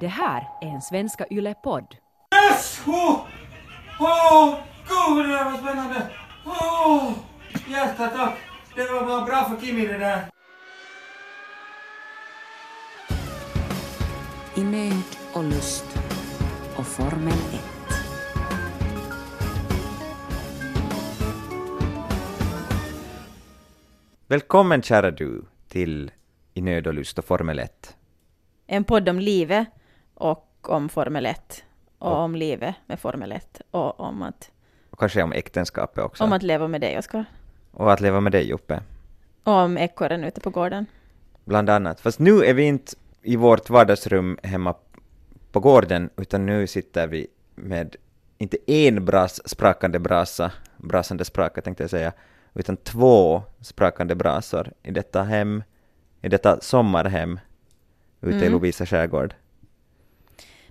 Det här är en Svenska Yle-podd. Yes! Åh, oh, gud det där var spännande! Åh, hjärta tack! Det var bara bra för Kimi det där. I nöd och lust och Formel 1. Välkommen kära du till I nöd och lust och Formel 1. En podd om livet och om Formel 1. Och om livet med Formel 1. Och om att, Och kanske om äktenskapet också. om att leva med dig, Oskar. Och att leva med dig Joppe. Och om ekorren ute på gården. Bland annat. Fast nu är vi inte i vårt vardagsrum hemma på gården, utan nu sitter vi med inte en bras, sprakande brasa, brasande spraka tänkte jag säga, utan två sprakande brasor i detta hem, i detta sommarhem ute i Mm. Lovisa skärgård.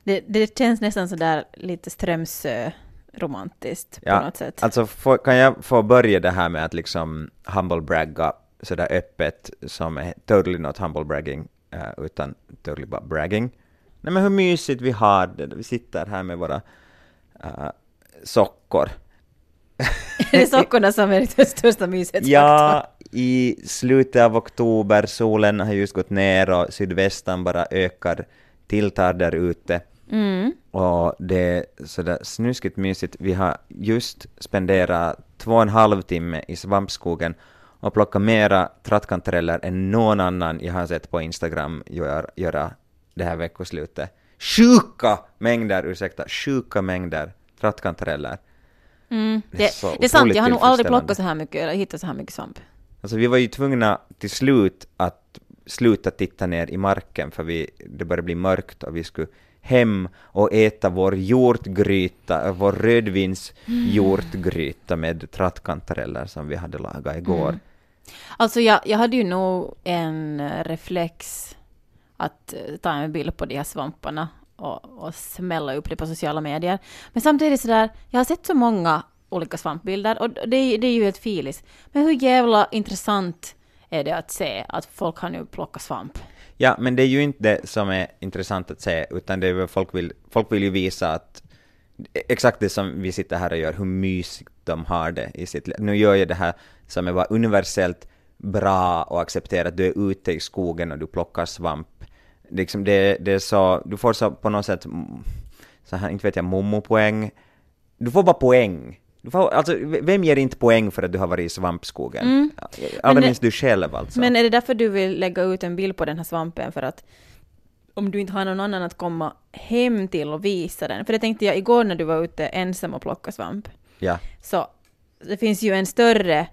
Det, det känns nästan sådär lite Strömsö-romantiskt på Ja, något sätt. Alltså, får, kan jag få börja det här med att liksom humble bragga sådär öppet som är totally not humble bragging, eh, utan totally bara bragging. Nej men hur mysigt vi har det, vi sitter här med våra uh, sockor. det är sockorna som är den största myshetsfaktorn. Ja, i slutet av oktober, solen har just gått ner och sydvästan bara ökar, tilltar där ute. Mm. Och det är sådär snuskigt mysigt. Vi har just spenderat två och en halv timme i svampskogen och plockat mera trattkantareller än någon annan jag har sett på Instagram gör, göra det här veckoslutet. Sjuka mängder, ursäkta, sjuka mängder trattkantareller. Mm. Det är Det, är sant, jag har nog aldrig plockat så här mycket, eller hittat så här mycket svamp. Alltså vi var ju tvungna till slut att sluta titta ner i marken för vi, det började bli mörkt och vi skulle hem och äta vår hjortgryta, vår rödvinsjordgryta med trattkantareller som vi hade lagat igår. Mm. Alltså jag, jag hade ju nog en reflex att eh, ta en bild på de här svamparna och, och smälla upp det på sociala medier. Men samtidigt sådär, jag har sett så många olika svampbilder och det, är- det är ju ett filis. Men hur jävla intressant är det att se att folk har nu plockat svamp? Ja, men det är ju inte det som är intressant att se, utan det är väl folk vill, folk vill ju visa att exakt det som vi sitter här och gör, hur mysigt de har det i sitt liv. Nu gör jag det här som är bara universellt bra och accepterat, att du är ute i skogen och du plockar svamp. Liksom det, det är så, du får så på något sätt, så här, inte vet jag, momopoäng. Du får bara poäng. Alltså, vem ger inte poäng för att du har varit i svampskogen? Mm. Allra minst du själv alltså. Men är det därför du vill lägga ut en bild på den här svampen för att om du inte har någon annan att komma hem till och visa den? För det tänkte jag igår när du var ute ensam och plockade svamp. Ja. Så det finns ju en större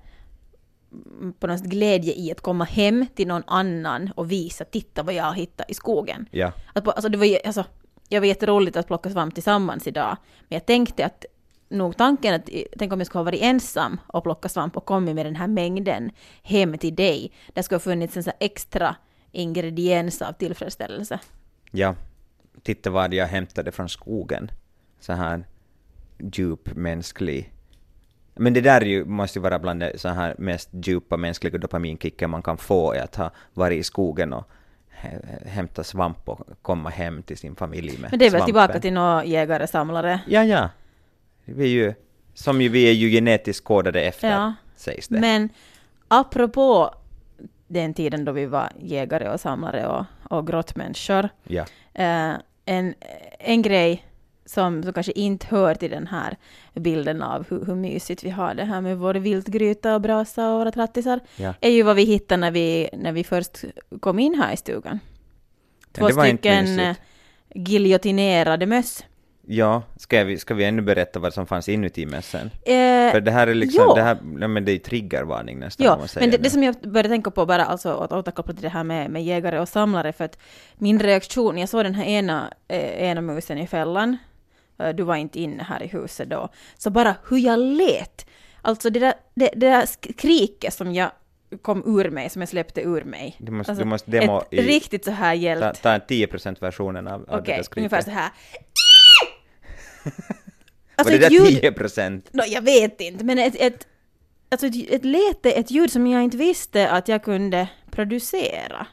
mm, på något glädje i att komma hem till någon annan och visa, titta vad jag har hittat i skogen. Ja. Att, alltså det var, alltså, jag var jätteroligt att plocka svamp tillsammans idag, men jag tänkte att nog tanken att, tänk om jag skulle ha varit ensam och plockat svamp och kommit med den här mängden hem till dig. Det skulle ha funnits en sån extra ingrediens av tillfredsställelse. Ja, titta vad jag hämtade från skogen. Så här djup mänsklig... Men det där är ju, måste ju vara bland det så här mest djupa mänskliga dopaminkicken man kan få, är att ha varit i skogen och hä- hämta svamp och komma hem till sin familj med Men det är väl svampen. tillbaka till några jägare-samlare. Ja, ja. Vi är ju, som ju, vi är ju genetiskt kodade efter, Ja. sägs det. Men apropå den tiden då vi var jägare och samlare och, och grottmänniskor. Ja. Eh, en, en grej som, som kanske inte hör till den här bilden av hur, hur mysigt vi har det här med vår viltgryta och brasa och våra trattisar, Ja. är ju vad vi hittade när vi, när vi först kom in här i stugan. Två stycken eh, giljotinerade möss. Ja, ska vi, ska vi ännu berätta vad som fanns inuti mössen? Eh, För det här är liksom, det här, ja, men det är triggervarning nästan Ja, men det, det. som jag började tänka på bara, alltså att återkoppla till det här med, med jägare och samlare, för att min reaktion, jag såg den här ena, eh, ena musen i fällan, eh, du var inte inne här i huset då, så bara hur jag lät, alltså det där, det, det där skriket som jag kom ur mig, som jag släppte ur mig. Du måste- alltså, du måste demo ett i- riktigt så här Ta, hjält. ta en 10%-versionen av, av det Okej, där skriket. ungefär så här. Var alltså det ett där ljud, 10%? no, jag vet inte, men ett, ett, alltså ett, ett läte, ett ljud som jag inte visste att jag kunde producera.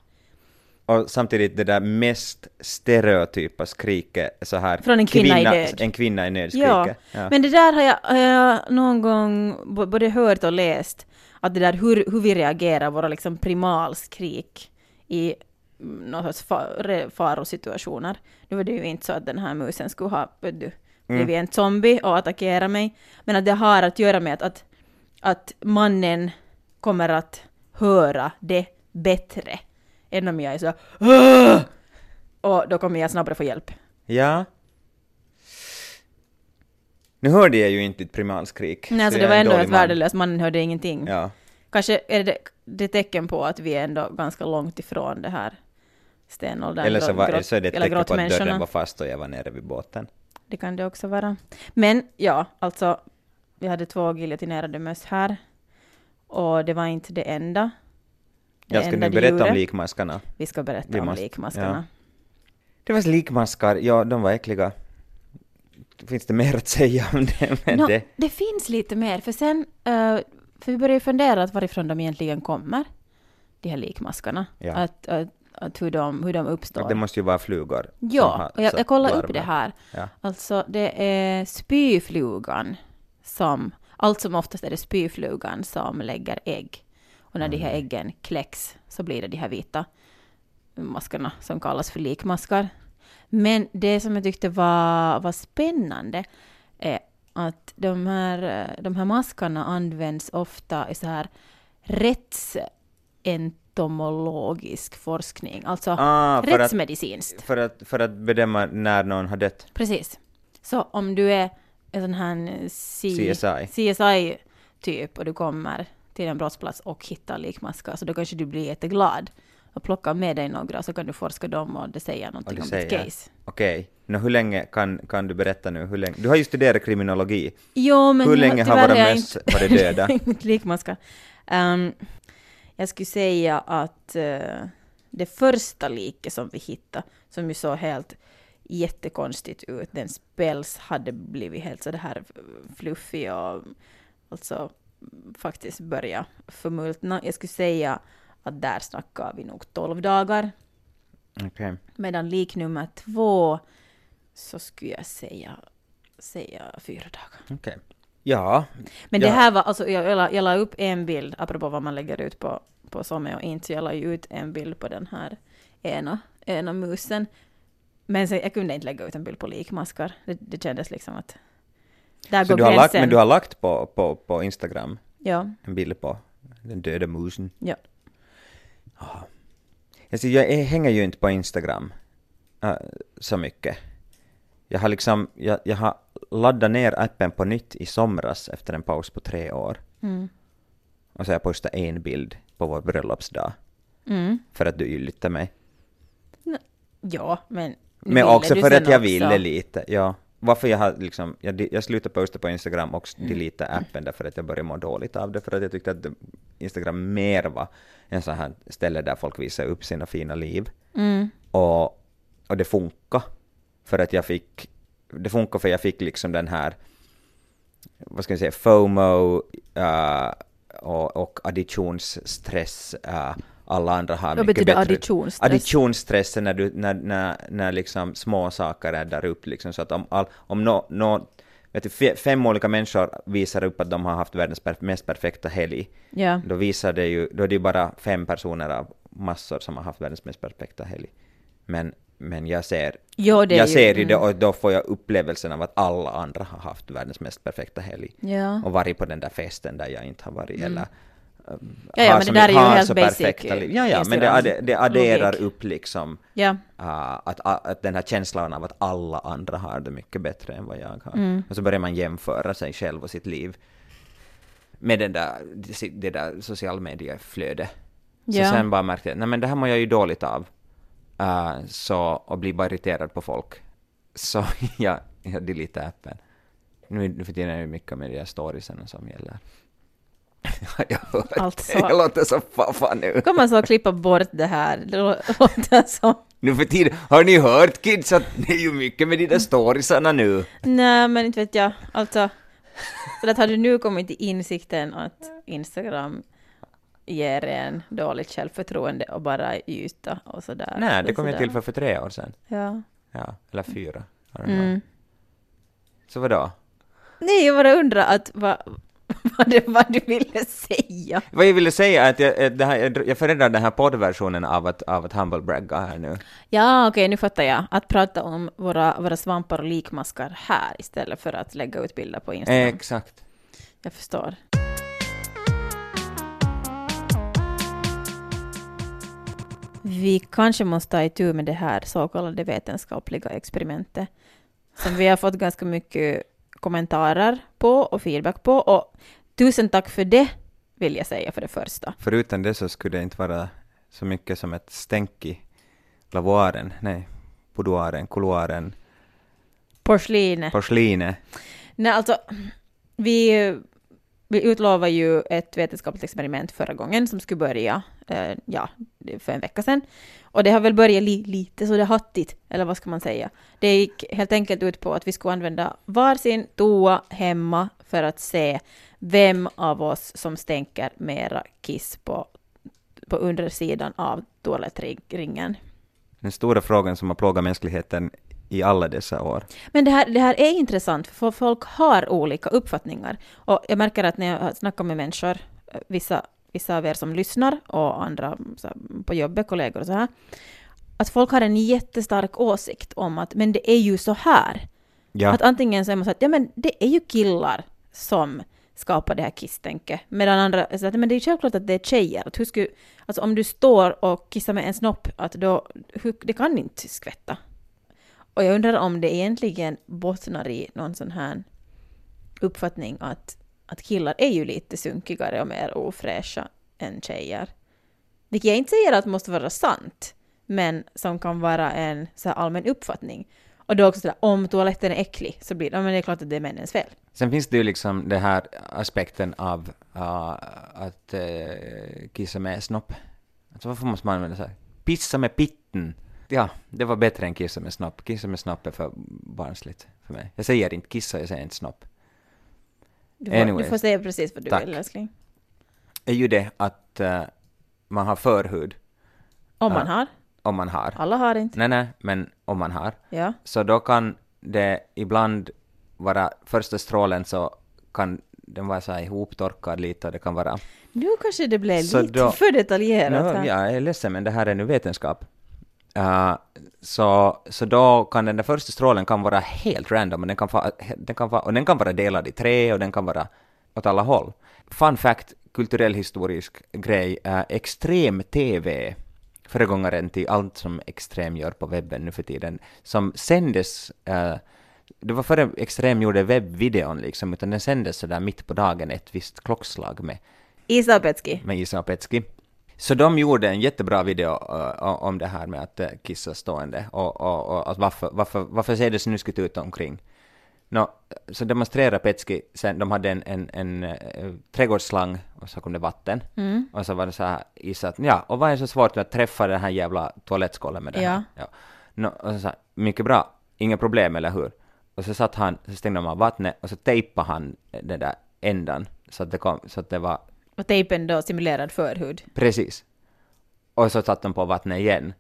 och samtidigt det där mest stereotypa skriket så här. Från en kvinna i nöd. En kvinna i nöd Ja. Ja. men det där har jag, har jag någon gång både hört och läst, att det där hur, hur vi reagerar, våra liksom primalskrik i någon sorts farosituationer. Nu var det ju inte så att den här musen skulle ha du, Mm. blivit en zombie och attackera mig, men att det har att göra med att, att, mannen kommer att höra det bättre än om jag är så "Åh!" och då kommer jag snabbare få hjälp. ja. Nu hörde jag ju inte ditt primalskrik. Nej, alltså det var ändå helt man. värdelöst, mannen hörde ingenting. Ja. Kanske är det, det tecken på att vi är ändå ganska långt ifrån det här stenåldern. Eller så, grott- var, så är det ett tecken på att dörren var fast och jag var nere vid båten. Det kan det också vara. Men ja, alltså, vi hade två giljotinerade möss här. Och det var inte det enda. Det Jag ska enda nu berätta om gjorde. likmaskarna. Vi ska berätta Vi om måste- likmaskarna. Det var likmaskar, ja de var äckliga. Finns det mer att säga om det? Nå, det det finns lite mer, för sen... eh, för vi började ju fundera att varifrån de egentligen kommer, de här likmaskarna. Ja. Att, att, att hur, de, hur de uppstår. det måste ju vara flugor. Ja, har och jag, jag kollade upp det här. Ja. Alltså det är spyflugan som, allt som oftast är det spyflugan som lägger ägg. Och när de Mm. här äggen kläcks så blir det de här vita maskarna som kallas för likmaskar. Men det som jag tyckte var, var spännande är att de här, de här maskarna används ofta i så här rättsentomologisk forskning, alltså Ah, för att, rättsmedicinskt. för, att, för att bedöma när någon har dött. Precis. Så om du är en sån här CSI. CSI-typ och du kommer till en brottsplats och hittar likmaskar så då kanske du blir jätteglad och plockar med dig några så kan du forska dem och det säger någonting Och om det ditt säger- case. Okej, Nå, hur länge kan, kan du berätta nu? Hur länge? Du har ju studerat kriminologi. Jo, men hur länge har våra möss varit döda? inte likmaskar. Um, jag skulle säga att eh, det första liket som vi hittade, som ju såg helt jättekonstigt ut, den spells hade blivit helt så det här fluffig och alltså faktiskt börja förmultna. Jag skulle säga att där snackar vi nog 12 dagar. Okej. Medan lik nummer två så skulle jag säga, säga fyra dagar. okej. Ja, Men Ja. det här var, alltså jag, la, jag la upp en bild, apropå vad man lägger ut på, på Somme och inte, jag la ju ut en bild på den här ena, ena musen. Men sen, jag kunde inte lägga ut en bild på likmaskar. Det, det kändes liksom att där så går du har gränsen. lagt, men du har lagt på, på, på Instagram Ja, en bild på den döda musen? ja. Alltså, jag hänger ju inte på Instagram äh, så mycket. Jag har liksom, jag, jag har laddat ner appen på nytt i somras efter en paus på tre år. Mm. Och så har jag postat en bild på vår bröllopsdag Mm. för att du yllytte mig. Ja, men... Men också för att jag också. ville lite, ja. Varför jag har liksom, jag, jag slutade posta på Instagram och delita appen därför att jag började må dåligt av det, för att jag tyckte att Instagram mer var en sån här ställe där folk visar upp sina fina liv. Mm. Och, och det funkar. För att jag fick, det funkar för jag fick liksom den här, vad ska jag säga, FOMO uh, och, och additionsstress. Uh, alla andra har Vad mycket betyder bättre... additionsstress? Additionsstressen när, du, när, när, när liksom små saker är där uppe liksom, så att om, all, om no, no, vet du, fe- fem olika människor visar upp att de har haft världens per, mest perfekta helg, Ja. då visar det ju, då är det ju bara fem personer av massor som har haft världens mest perfekta helg. Men, men jag ser, Jo, det jag ju, ser ju det mm. och då får jag upplevelsen av att alla andra har haft världens mest perfekta helg. Ja. Och varit på den där festen där jag inte har varit eller um, Mm. Ja, ja, men det som- där är ju helt basic. Ja, ja, men det, adde, det adderar logik. upp liksom Ja. uh, att, att den här känslan av att alla andra har det mycket bättre än vad jag har. Mm. Och så börjar man jämföra sig själv och sitt liv med den där, det där social medieflödet. Så Ja. sen bara märkte jag, nej men det här mår jag ju dåligt av. Uh, så, och blir bara irriterad på folk. Så jag, jag deletade appen. Nu, nu för tiden är det mycket med de här storiesen som gäller. jag hör Alltså. Jag låter så faffa nu. Kan man så klippa bort det här? Det låter som... Nu för tiden, har ni hört kids att det är ju mycket med de där storiesarna nu? Nej, men inte vet jag. Alltså, för att har du nu kommit till insikten att Instagram ger en dåligt självförtroende och bara yta och sådär. Nej, det kom ju till för, för tre år sedan. Ja. Ja, eller fyra. Mm. Så vadå? Nej, jag bara undrar att vad, vad, det, vad du ville säga. Vad jag ville säga är att jag, eh, det här, jag, föredrar den här poddversionen av att, av att humble bragga här nu. Ja, okej, nu fattar jag. Att prata om våra, våra svampar och likmaskar här istället för att lägga ut bilder på Instagram. Exakt. Jag förstår. Vi kanske måste ta itu med det här så kallade vetenskapliga experimentet som vi har fått ganska mycket kommentarer på och feedback på. Och tusen tack för det, vill jag säga för det första. Förutom det så skulle det inte vara så mycket som ett stänk i lavoaren, nej, boudoiren, couloiren, Porslinet. porslinet. Nej, alltså, vi, vi utlovade ju ett vetenskapligt experiment förra gången som skulle börja, eh, ja, för en vecka sedan. Och det har väl börjat li, lite så det hattigt, eller vad ska man säga? Det gick helt enkelt ut på att vi skulle använda varsin toa hemma för att se vem av oss som stänker mera kiss på, på undersidan av toalettringen. Den stora frågan som har plågat mänskligheten i alla dessa år. Men det här, det här är intressant, för folk har olika uppfattningar. Och jag märker att när jag snackar med människor, vissa, vissa av er som lyssnar och andra på jobbet, kollegor och så här, att folk har en jättestark åsikt om att men det är ju så här. Ja, Att antingen så är man så att ja men det är ju killar som skapar det här kisstänket, medan andra så att men det är ju självklart att det är tjejer. Att hur skulle, alltså om du står och kissar med en snopp, att då, hur, det kan inte skvätta. Och jag undrar om det egentligen bottnar i någon sån här uppfattning att, att killar är ju lite sunkigare och mer ofräscha än tjejer. Vilket jag inte säger att måste vara sant, men som kan vara en så här allmän uppfattning. Och då också sådär, om toaletten är äcklig så blir det, ja, men det är klart att det är männens fel. Sen finns det ju liksom den här aspekten av uh, att uh, kissa med snopp. Alltså varför måste man använda så här? Pissa med pitten. Ja, det var bättre än kissa med snopp. Kissa med snopp är för barnsligt för mig. Jag säger inte kissa, jag säger inte snopp. Du får, du Anyways. får säga precis vad du Tack. vill älskling. Är ju det att uh, man har förhud, Om man Ja. har. om man har. Alla har inte. Nej, nej, men om man har. Ja. Så då kan det ibland vara första strålen så kan den vara så här ihoptorkad lite och det kan vara... Nu kanske det blev Så lite då- för detaljerat No, här. jag är ledsen men det här är nu vetenskap. Uh, så, så då kan den där första strålen kan vara helt random och den kan, fa, den kan, va, och den kan vara delad i tre och den kan vara åt alla håll. Fun fact, kulturell historisk grej, uh, extrem-tv, föregångaren till allt som Extrem gör på webben nu för tiden, som sändes, uh, det var före Extrem gjorde webbvideon liksom, utan den sändes sådär mitt på dagen ett visst klockslag med Isa Petski. med Isa och Petski. Så de gjorde en jättebra video uh, om det här med att uh, kissa stående och, och, och att varför, varför, varför ser det snuskigt ut omkring. Nå, så demonstrerade Petski, sen de hade en, en, en uh, trädgårdsslang och så kom det vatten. Mm. Och så var det så här Isa att ja, och vad är så svårt med att träffa den här jävla toalettskålen med det här? Ja. Nå, och så sa mycket bra, inga problem eller hur? Och så satt han, så stängde man vattnet och så tejpade han den där ändan så att det kom, så att det var Och tejpen då simulerad förhud. Precis. Och så satte de på vattnet igen.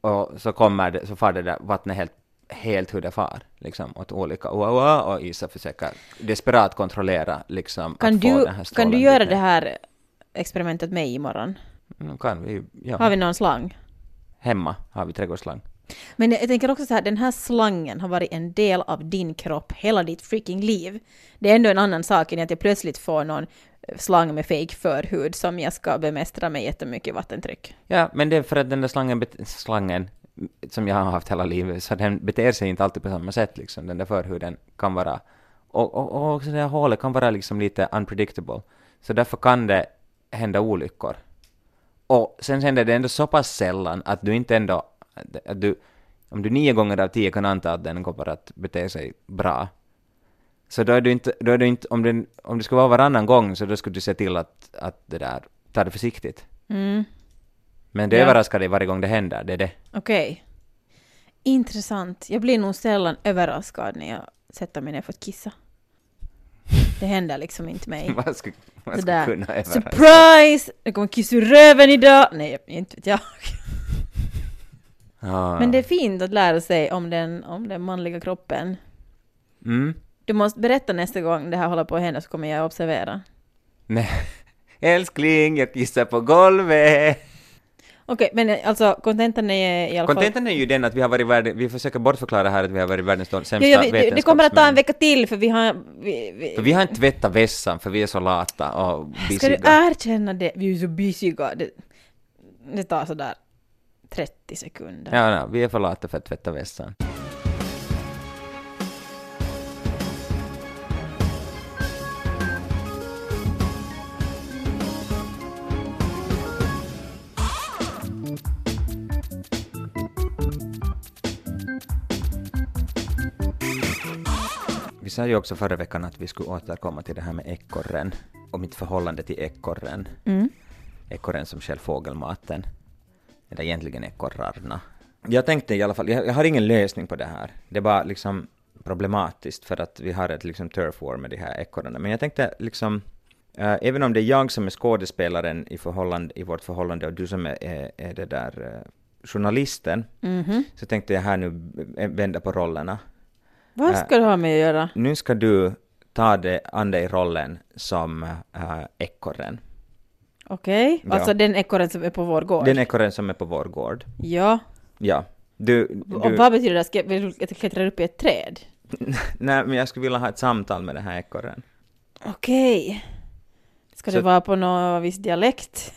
Och så kommer det, så far det där vattnet helt, helt hur det far, liksom åt olika wow, och Isa försöker desperat kontrollera liksom Kan att få du, den här kan du göra dit det här experimentet med imorgon? Mm, kan vi, ja. Har vi någon slang? Hemma har vi trädgårdsslang. Men jag tänker också så här, den här slangen har varit en del av din kropp hela ditt freaking liv. Det är ändå en annan sak än att jag plötsligt får någon slang med fake förhud som jag ska bemästra med jättemycket vattentryck. Ja, men det är för att den där slangen, slangen som jag har haft hela livet, så den beter sig inte alltid på samma sätt liksom. Den där förhuden kan vara, och, och, och också det här hålet kan vara liksom lite unpredictable. Så därför kan det hända olyckor. Och sen händer det ändå så pass sällan att du inte ändå, att du, om du nio gånger av tio kan anta att den kommer att bete sig bra, så då är du inte, då är du inte om, den, om det skulle vara varannan gång så då skulle du se till att, att det där, ta det försiktigt. Mm, Men det Ja. överraskar dig varje gång det händer, det är det. okej. Intressant. Jag blir nog sällan överraskad när jag sätter mig ner för att kissa. Det händer liksom inte mig. Vad skulle, vad skulle kunna överraska? Surprise! Det kommer kiss ur röven idag! Nej, inte vet jag. Ja. Men det är fint att lära sig om den, om den manliga kroppen. Mm. Du måste berätta nästa gång det här håller på att hända så kommer jag observera. Nej. Älskling, jag kissar på golvet. Okej, men alltså kontentan är i alla fall... Kontentan är ju den att vi har varit världen, vi försöker bortförklara här att vi har varit världens sämsta Jo, jo, vi, det, det kommer att ta en vetenskapsmän. vecka till för vi har... Vi, vi, För vi har inte tvättat vässan för vi är så lata och Ska du busyga. erkänna det? Vi är så busyga. Det, det tar sådär 30 sekunder. Ja, ja, vi är för lata för att tvätta vässan. Vi sa ju också förra veckan att vi skulle återkomma till det här med ekorren och mitt förhållande till ekorren. Mm. Ekorren som själv fågelmaten. Eller egentligen ekorrarna. Jag tänkte i alla fall, jag, jag har ingen lösning på det här. Det är bara liksom problematiskt för att vi har ett liksom turf war med de här ekorrarna. Men jag tänkte liksom, eh, även om det är jag som är skådespelaren i, förhållande, i vårt förhållande och du som är, är, är det där eh, journalisten, Mhm. så tänkte jag här nu vända på rollerna. Vad ska du ha med att göra? Nu ska du ta dig an dig rollen som äh, ekorren. Okej, Ja. alltså den ekorren som är på vår gård? Den ekorren som är på vår gård. Ja. Ja. Du, Och du, vad betyder det? Ska jag, klättrar upp i ett träd? nej, men jag skulle vilja ha ett samtal med den här ekorren. Okej. Ska Så- det vara på någon viss dialekt?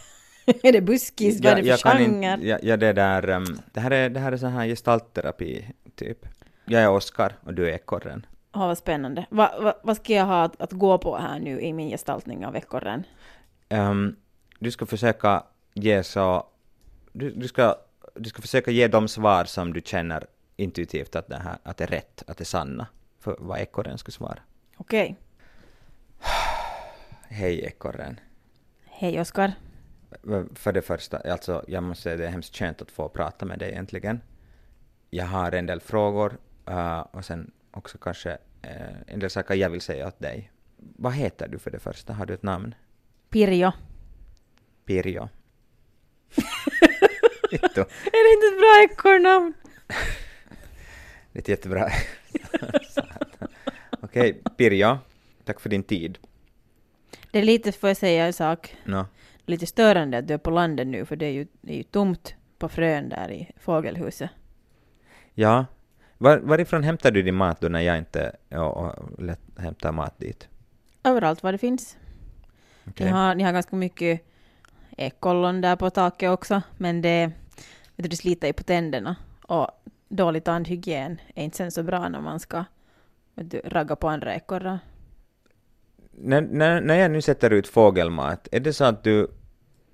är det buskis? Vad är det för genre? ja, ja, det där, um, det här är, det här är så här gestaltterapi, typ. Jag är Oskar och du är ekorren. Ja, vad spännande. Va, va, vad ska jag ha att, att gå på här nu i min gestaltning av ekorren? Um, du ska försöka ge så, du, du, ska, du ska försöka ge de svar som du känner intuitivt att det, här, att det är rätt, att det är sanna, för vad ekorren ska svara. Okej. Hej ekorren. Hej Oskar. För det första, alltså jag måste säga det är hemskt skönt att få prata med dig äntligen. Jag har en del frågor uh, och sen också kanske uh, en del saker jag vill säga åt dig. Vad heter du för det första? Har du ett namn? Pirjo. Pirjo. Är det inte ett bra ekorrnamn? Det är ett jättebra. Okej, Pirjo. Tack för din tid. Det är lite, får jag säga en sak, No. lite störande att du är på landet nu för det är ju, det är ju tomt på frön där i fågelhuset. Ja. Var, varifrån hämtar du din mat då när jag inte lätt hämtar mat dit? Överallt var det finns. Okej. Ni, har, ni har ganska mycket ekollon där på taket också, men det, vet du, det sliter ju på tänderna. Och dålig tandhygien är inte sen så bra när man ska vet du, ragga på andra ekorrar. När, när, när jag nu sätter ut fågelmat, är det så att du,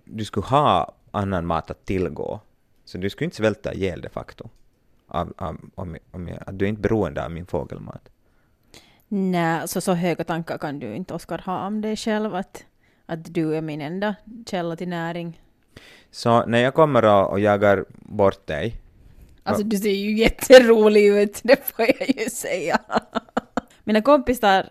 du skulle ha annan mat att tillgå? Så du skulle inte svälta ihjäl de facto? Av, av, om, om jag, att du är inte beroende av min fågelmat? Nej, så, så höga tankar kan du inte Oskar ha om dig själv att, att du är min enda källa till näring. Så när jag kommer och, och jagar bort dig, Alltså du ser ju jätterolig ut, det får jag ju säga. Mina kompisar,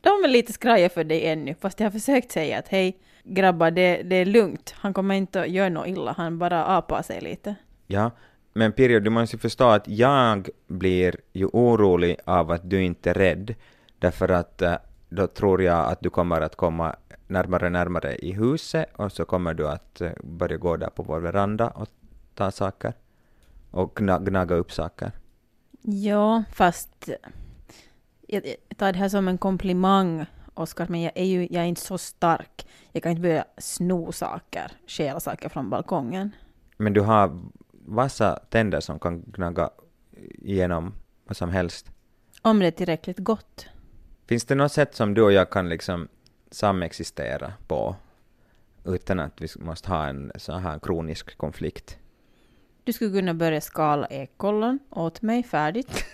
de är lite skraja för dig ännu, fast jag har försökt säga att hej grabbar, det, det är lugnt, han kommer inte att göra något illa, han bara apar sig lite. ja, men Pirjo, du måste förstå att jag blir ju orolig av att du inte är rädd, därför att eh, då tror jag att du kommer att komma närmare och närmare i huset och så kommer du att eh, börja gå där på vår veranda och ta saker och gna, gnaga upp saker. Ja, fast jag, jag tar det här som en komplimang, Oskar, men jag är ju jag är inte så stark. Jag kan inte börja sno saker, stjäla saker från balkongen. Men du har vassa tänder som kan gnaga igenom vad som helst. Om det är tillräckligt gott. Finns det något sätt som du och jag kan liksom samexistera på utan att vi måste ha en sån här kronisk konflikt? Du skulle kunna börja skala ekollon åt mig färdigt.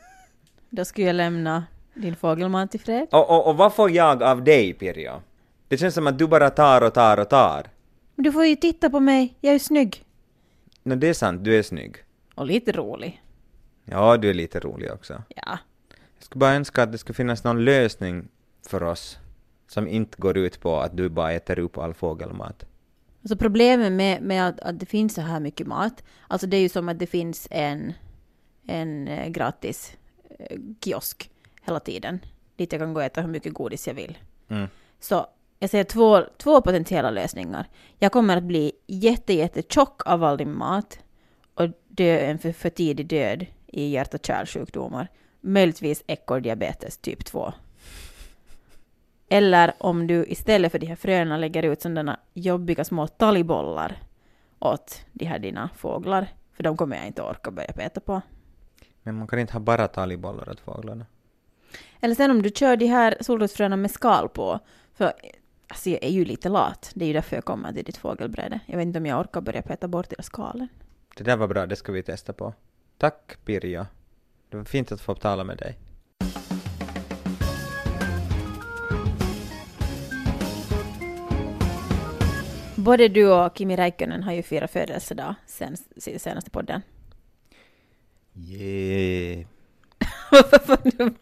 Då skulle jag lämna din fågelmat i fred. Och, och, och vad får jag av dig, Pirjo? Det känns som att du bara tar och tar och tar. Men du får ju titta på mig, jag är snygg. Nå, det är sant, du är snygg. Och lite rolig. Ja, du är lite rolig också. Ja. Jag skulle bara önska att det skulle finnas någon lösning för oss som inte går ut på att du bara äter upp all fågelmat. Alltså problemet med, med att, att det finns så här mycket mat, alltså det är ju som att det finns en, en eh, gratis eh, kiosk hela tiden, dit jag kan gå och äta hur mycket godis jag vill. Mm. Så jag ser två, två potentiella lösningar. Jag kommer att bli jätte, jätte tjock av all din mat och dö en för, för tidig död i hjärt och kärlsjukdomar. Möjligtvis ekorrdiabetes typ 2. Eller om du istället för de här fröna lägger ut sådana jobbiga små talgbollar åt de här dina fåglar. För de kommer jag inte orka börja peta på. Men man kan inte ha bara talgbollar åt fåglarna. Eller sen om du kör de här solrosfröna med skal på. För alltså jag är ju lite lat. Det är ju därför jag kommer till ditt fågelbräde. Jag vet inte om jag orkar börja peta bort hela skalen. Det där var bra, det ska vi testa på. Tack Pirjo. Det var fint att få tala med dig. Både du och Kimi Räikkönen har ju firat födelsedag sen sen senaste podden. Yeah.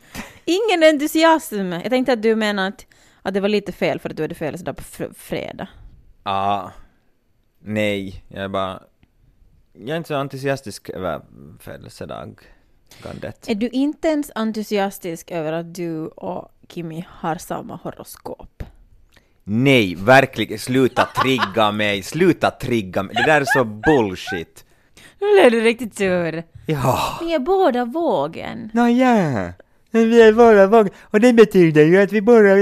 Ingen entusiasm. Jag tänkte att du menar att, att det var lite fel för att du hade födelsedag på fr- fredag. Ah, nej, jag är bara... Jag är inte så entusiastisk över födelsedagandet. Är du inte ens entusiastisk över att du och Kimi har samma horoskop? Nej, verkligen, sluta trigga mig, sluta trigga mig. Det där är så bullshit. Nu blev du riktigt sur. Ja. Ni är båda vågen. Nåja. Men vi är bara våg och det betyder ju att vi bara...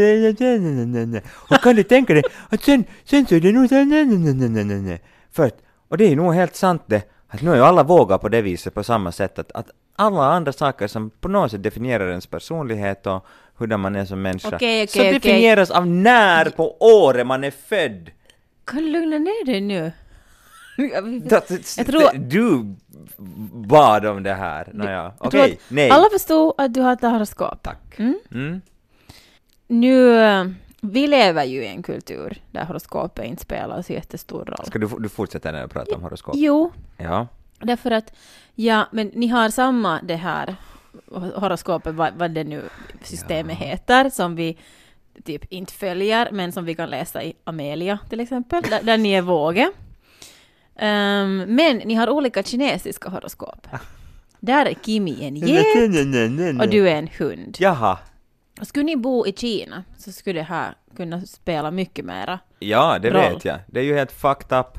Och kan du tänka dig att sen, sen så är det nog så... För att, och det är nog helt sant det, att nu är ju alla vågar på det viset på samma sätt att, att alla andra saker som på något sätt definierar ens personlighet och hur man är som människa, Okej, så okej, okej. definieras av när på året man är född. Kan du lugna ner dig nu? Jag tror- Du bad om det här. Nåja, Jag okej, att nej. Alla förstod att du har ett horoskop. Tack. Mm. Mm. Nu, eh, vi lever ju i en kultur där horoskopet inte spelar så jättestor roll. Ska du, du fortsätta när jag pratar om horoskop? Jo, Ja. därför att, ja, men ni har samma det här horoskopet, vad, vad det nu systemet heter, som vi typ inte följer, men som vi kan läsa i Amelia till exempel, där, där ni är våge. Ehm, men ni har olika kinesiska horoskop. Där är Kimi en get och du är en hund. Jaha. Och skulle ni bo i Kina så skulle det här kunna spela mycket mera. Ja, det Roll. vet jag. Det är ju helt fucked up.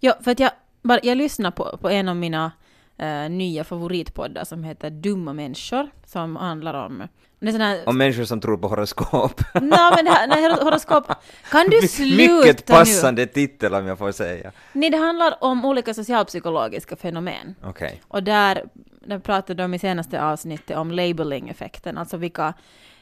Ja, för att jag, bara, jag lyssnar på, på en av mina eh, nya favoritpoddar som heter Dumma människor, som handlar om... Det är här... Om människor som tror på horoskop. Nej, men det här, nej, horo- horoskop... Kan du sluta Mycket nu? passande titel om jag får säga. Nej, det handlar om olika socialpsykologiska fenomen. Okej. Och där, där pratade de i senaste avsnittet om labeling-effekten, alltså vilka,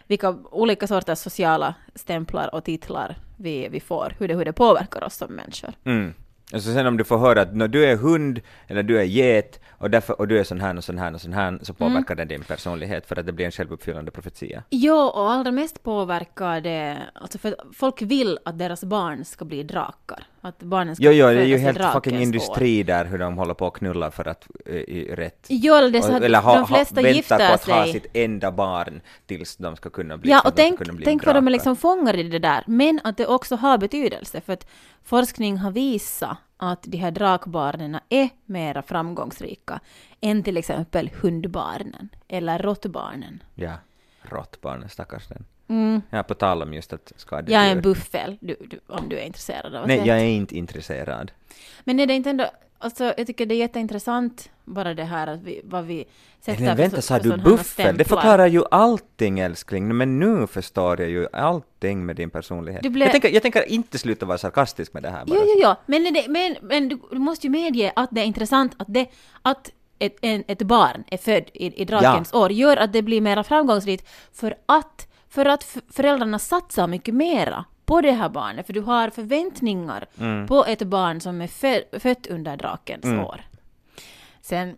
vilka olika sorters sociala stämplar och titlar vi, vi får, hur det, hur det påverkar oss som människor. Mm. Och så sen om du får höra att när du är hund eller du är get och, därför, och du är sån här och sån här och sån här så Mm. påverkar det din personlighet för att det blir en självuppfyllande profetia. Ja, och allra mest påverkar det, alltså för folk vill att deras barn ska bli drakar. Att barnen ska Jo, jo, det är ju helt fucking år. industri där hur de håller på och knullar för att i rätt Jo, det är så att eller ha, de flesta ha, gifter på att ha sig. sitt enda barn tills de ska kunna bli Ja, och tänk, tänk vad de är liksom fångar i det där. Men att det också har betydelse, för att forskning har visat att de här drakbarnen är mera framgångsrika än till exempel hundbarnen eller råttbarnen. Ja, råttbarn, stackars den. Mm. Ja, på tal om just att skadedjur. Jag är en buffel, du, du, om du är intresserad av att Nej, jag är inte intresserad. Men är det inte ändå, alltså jag tycker det är jätteintressant bara det här att vi, vad vi sätter Men vänta, sa du buffel? Det förklarar ju allting älskling, men nu förstår jag ju allting med din personlighet. Blev- Jag, tänker, jag tänker inte sluta vara sarkastisk med det här bara. Jo, jo, jo, men, det, men, men du, du måste ju medge att det är intressant att, det, att ett, en, ett barn är född i, i drakens år gör att det blir mer framgångsrikt för att, för att föräldrarna satsar mycket mera på det här barnet, för du har förväntningar Mm. på ett barn som är fö- fött under drakens år. Sen,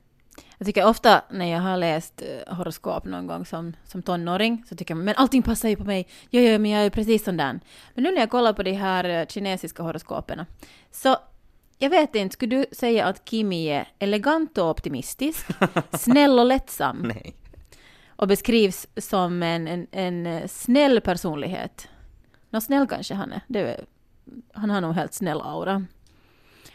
jag tycker ofta när jag har läst eh, horoskop någon gång som, som tonåring så tycker jag men allting passar ju på mig. Jo, jo, men jag är ju precis sån där. Men nu när jag kollar på de här eh, kinesiska horoskoperna så jag vet inte, skulle du säga att Kimi är elegant och optimistisk, snäll och lättsam Nej. Och beskrivs som en, en, en eh, snäll personlighet. Nå, snäll kanske han är. Är. Han har nog helt snäll aura.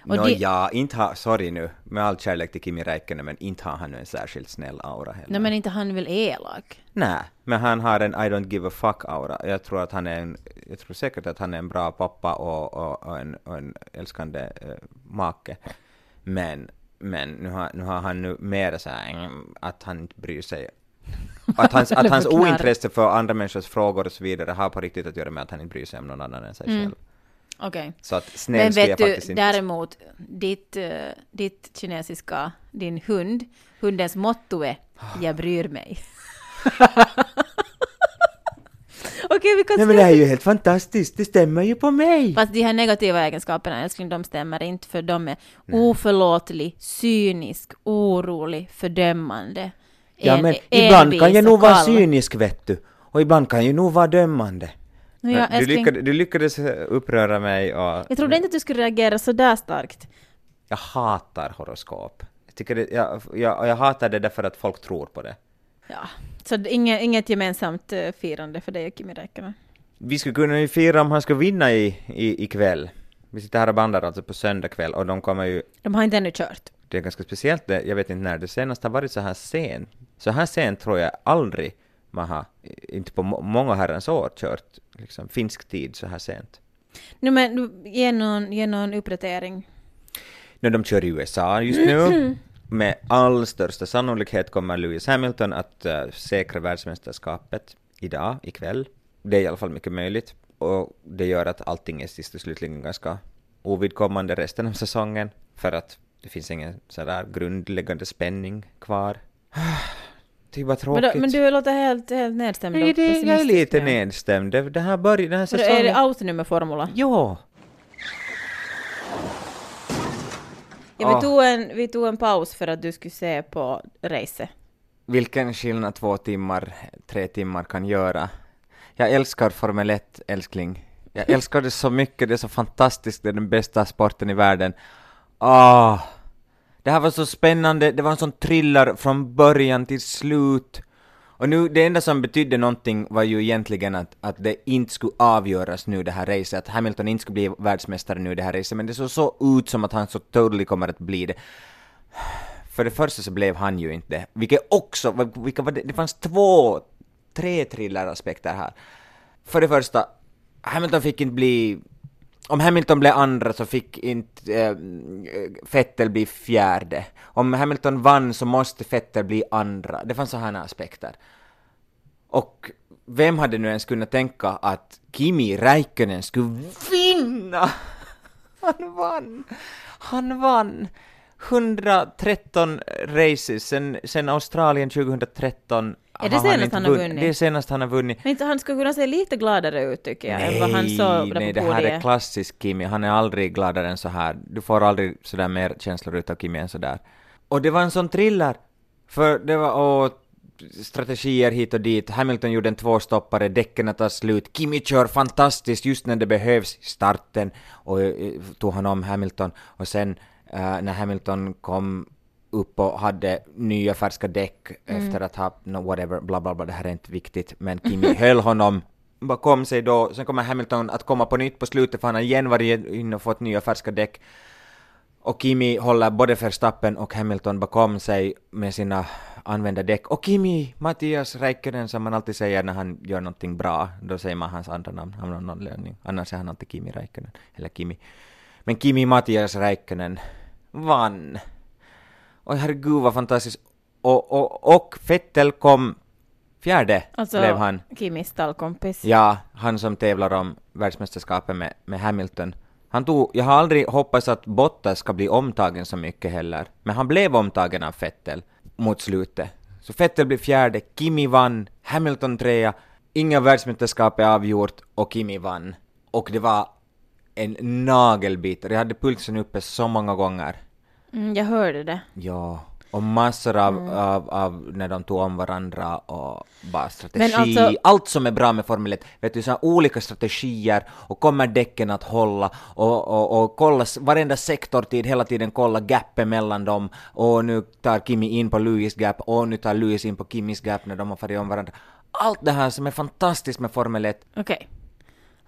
Och Nå det- ja, inte har, sorry nu, med all kärlek till Kimi Räikkönen, men inte har han nu en särskilt snäll aura heller. Nej men inte han väl elak? Nej, men han har en I don't give a fuck-aura. Jag tror att han är en, jag tror säkert att han är en bra pappa och, och, och, en, och en älskande eh, make. Men, men nu har, nu har han nu mer så här, mm, att han inte bryr sig. Att hans, att hans ointresse för andra människors frågor och så vidare har på riktigt att göra med att han inte bryr sig om någon annan än sig Mm. själv. Okej. Så att snäll Men vet du, inte... däremot, ditt, eh, ditt kinesiska, din hund, hundens motto är ”Jag bryr mig”. Okej, vi kan Nej men det här är ju helt fantastiskt, det stämmer ju på mig! Fast de här negativa egenskaperna, älskling, de stämmer inte för de är oförlåtlig, cynisk, orolig, fördömande. Ja en- men ibland kan envis jag nog vara kall. cynisk vet du, och ibland kan jag nog vara dömande. Nå, ja, du, lyckades, du lyckades uppröra mig och jag trodde inte att du skulle reagera så där starkt. jag hatar horoskop. Jag, tycker det, jag, jag, jag hatar det därför att folk tror på det. Ja, så inget, inget gemensamt eh, firande för dig och Kimi Räikkönen. Vi skulle kunna ju fira om han skulle vinna i, i, ikväll. Vi sitter här och bandar alltså på söndag kväll och de kommer ju, De har inte ännu kört. det är ganska speciellt det, jag vet inte när det senast har varit så här sent. Så här sent tror jag aldrig man har, inte på må, många herrans år, kört liksom finsk tid så här sent. Nu men, ge någon, ge någon uppdatering. När de kör i USA just nu, med all största sannolikhet kommer Lewis Hamilton att uh, säkra världsmästerskapet idag, ikväll. Det är i alla fall mycket möjligt. Och det gör att allting är sist och slutligen ganska ovidkommande resten av säsongen. För att det finns ingen sådär grundläggande spänning kvar. Är bara Men, tråkigt. då, men du låter helt, helt nedstämd Nej, det, jag är lite nu. nedstämd. Det, det här börjar, den här säsongen... Är det autonummerformula? Jo! Ja, vi, Ah. tog en, vi tog en paus för att du skulle se på race. Vilken skillnad två timmar, tre timmar kan göra. Jag älskar Formel 1, älskling. Jag älskar det så mycket, det är så fantastiskt, det är den bästa sporten i världen. Ah, det här var så spännande, det var en sån thriller från början till slut. Och nu, det enda som betydde någonting var ju egentligen att, att det inte skulle avgöras nu det här racet, att Hamilton inte skulle bli världsmästare nu det här racet, men det såg så ut som att han så totally kommer att bli det. För det första så blev han ju inte det, vilket också, vilka var det, det fanns två, tre thrilleraspekter här. För det första, Hamilton fick inte bli, om Hamilton blev andra så fick inte eh, Vettel bli fjärde. Om Hamilton vann så måste Vettel bli andra. Det fanns sådana aspekter. Och vem hade nu ens kunnat tänka att Kimi Räikkönen skulle vinna? Han vann! Han vann! 113 races sen, sen Australien 2013. Är det senast han har vunnit. Det är senast han har vunnit. Men inte han skulle kunna se lite gladare ut tycker jag, än vad han såg där nej, på det här är klassisk Kimi. Han är aldrig gladare än så här. Du får aldrig sådär mer känslor utav Kimi än sådär. Och det var en sån thriller. För det var, åh, strategier hit och dit. Hamilton gjorde en tvåstoppare, däcken tar slut. Kimi kör fantastiskt just när det behövs starten och eh, tog han om Hamilton. Och sen eh, när Hamilton kom upp och hade nya färska däck efter att ha, no, whatever, bla bla bla, det här är inte viktigt, men Kimi höll honom bakom sig då, sen kommer Hamilton att komma på nytt på slutet för han har igen varit in och fått nya färska däck. Och Kimi håller både Verstappen och Hamilton bakom sig med sina använda däck. Och Kimi, Mattias Räikkönen som man alltid säger när han gör någonting bra, då säger man hans andra namn av någon anledning. Annars är han alltid Kimi Räikkönen, eller Kimi. Men Kimi Mattias Räikkönen vann. Och herregud vad fantastiskt. Och, och, och Vettel kom fjärde, Alltså, blev han. Kimis stallkompis. Ja, han som tävlar om världsmästerskapet med, med Hamilton. Han tog, jag har aldrig hoppats att Bottas ska bli omtagen så mycket heller, men han blev omtagen av Vettel mot slutet. Så Vettel blev fjärde, Kimi vann, Hamilton trea, inga världsmästerskap är avgjort och Kimi vann. Och det var en nagelbitare, jag hade pulsen uppe så många gånger. Mm, jag hörde det. Ja. Och massor av, Mm. av, av när de tog om varandra och bara strategi, Men alltså- allt som är bra med Formel 1, vet du, så olika strategier och kommer däcken att hålla och, och, och kolla varenda sektortid, hela tiden kolla gapet mellan dem och nu tar Kimi in på Lewis gap och nu tar Lewis in på Kimis gap när de har farit om varandra. Allt det här som är fantastiskt med Formel 1, Okej.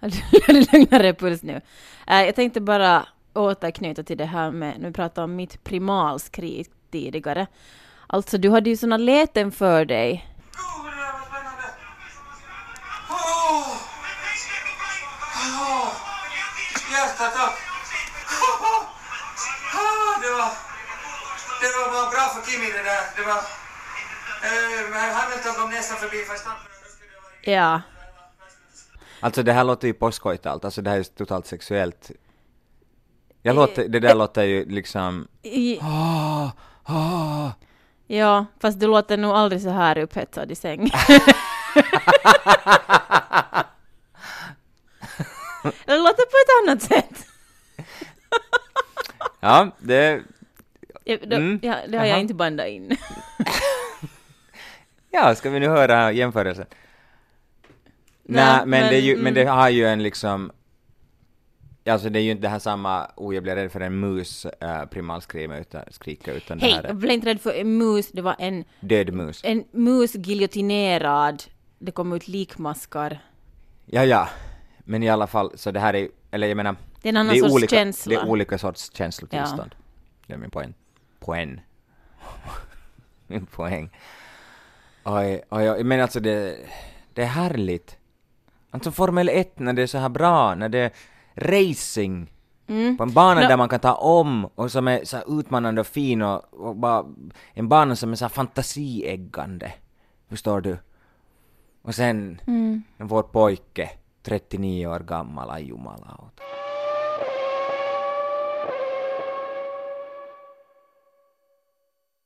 Okay. lugnare puls nu. Eh, jag tänkte bara återknyta till det här med, nu pratar om mitt primalskrik tidigare. Alltså du hade ju såna läten för dig. Gud, det där var spännande! Åh! Åh! Hjärta, tack! Ah, Det var, det var, var bra för Kimi det där. Det var... Eh, Hamilton kom nästan förbi Verstappen. Ja. Alltså det här låter ju påskojtalt, alltså det här är totalt sexuellt. Jag låter, det där låter ju liksom... I, Ah, ah. ja, fast du låter nog aldrig så här upphetsad i säng. Det låter på ett annat sätt. Ja, det... Mm, ja, det har jaha. jag inte bandat in. Ja, ska vi nu höra jämförelsen? Nej, men, men, det ju, men mm. det har ju en liksom... Alltså det är ju inte det här samma, oh jag blir rädd för en mus äh, primalskrika utan, skrika, utan det Hej, här jag är blev inte rädd för en mus, det var en, död mus. en mus giljotinerad. Det kom ut likmaskar. Ja, ja. Men i alla fall, så det här är eller jag menar... Det är en annan det är sorts olika, känsla. Det är olika sorts känslotillstånd. Det är min poäng. Poäng. min poäng. Oj, oj, oj, men alltså det, det är härligt. Alltså Formel 1 när det är så här bra, när det är racing Mm. på en bana Nå- där man kan ta om och som är så utmanande och fin och, och bara en bana som är så fantasieggande. Förstår du? Och sen Mm. vår pojke, 39 år gammal, aj jumalauta.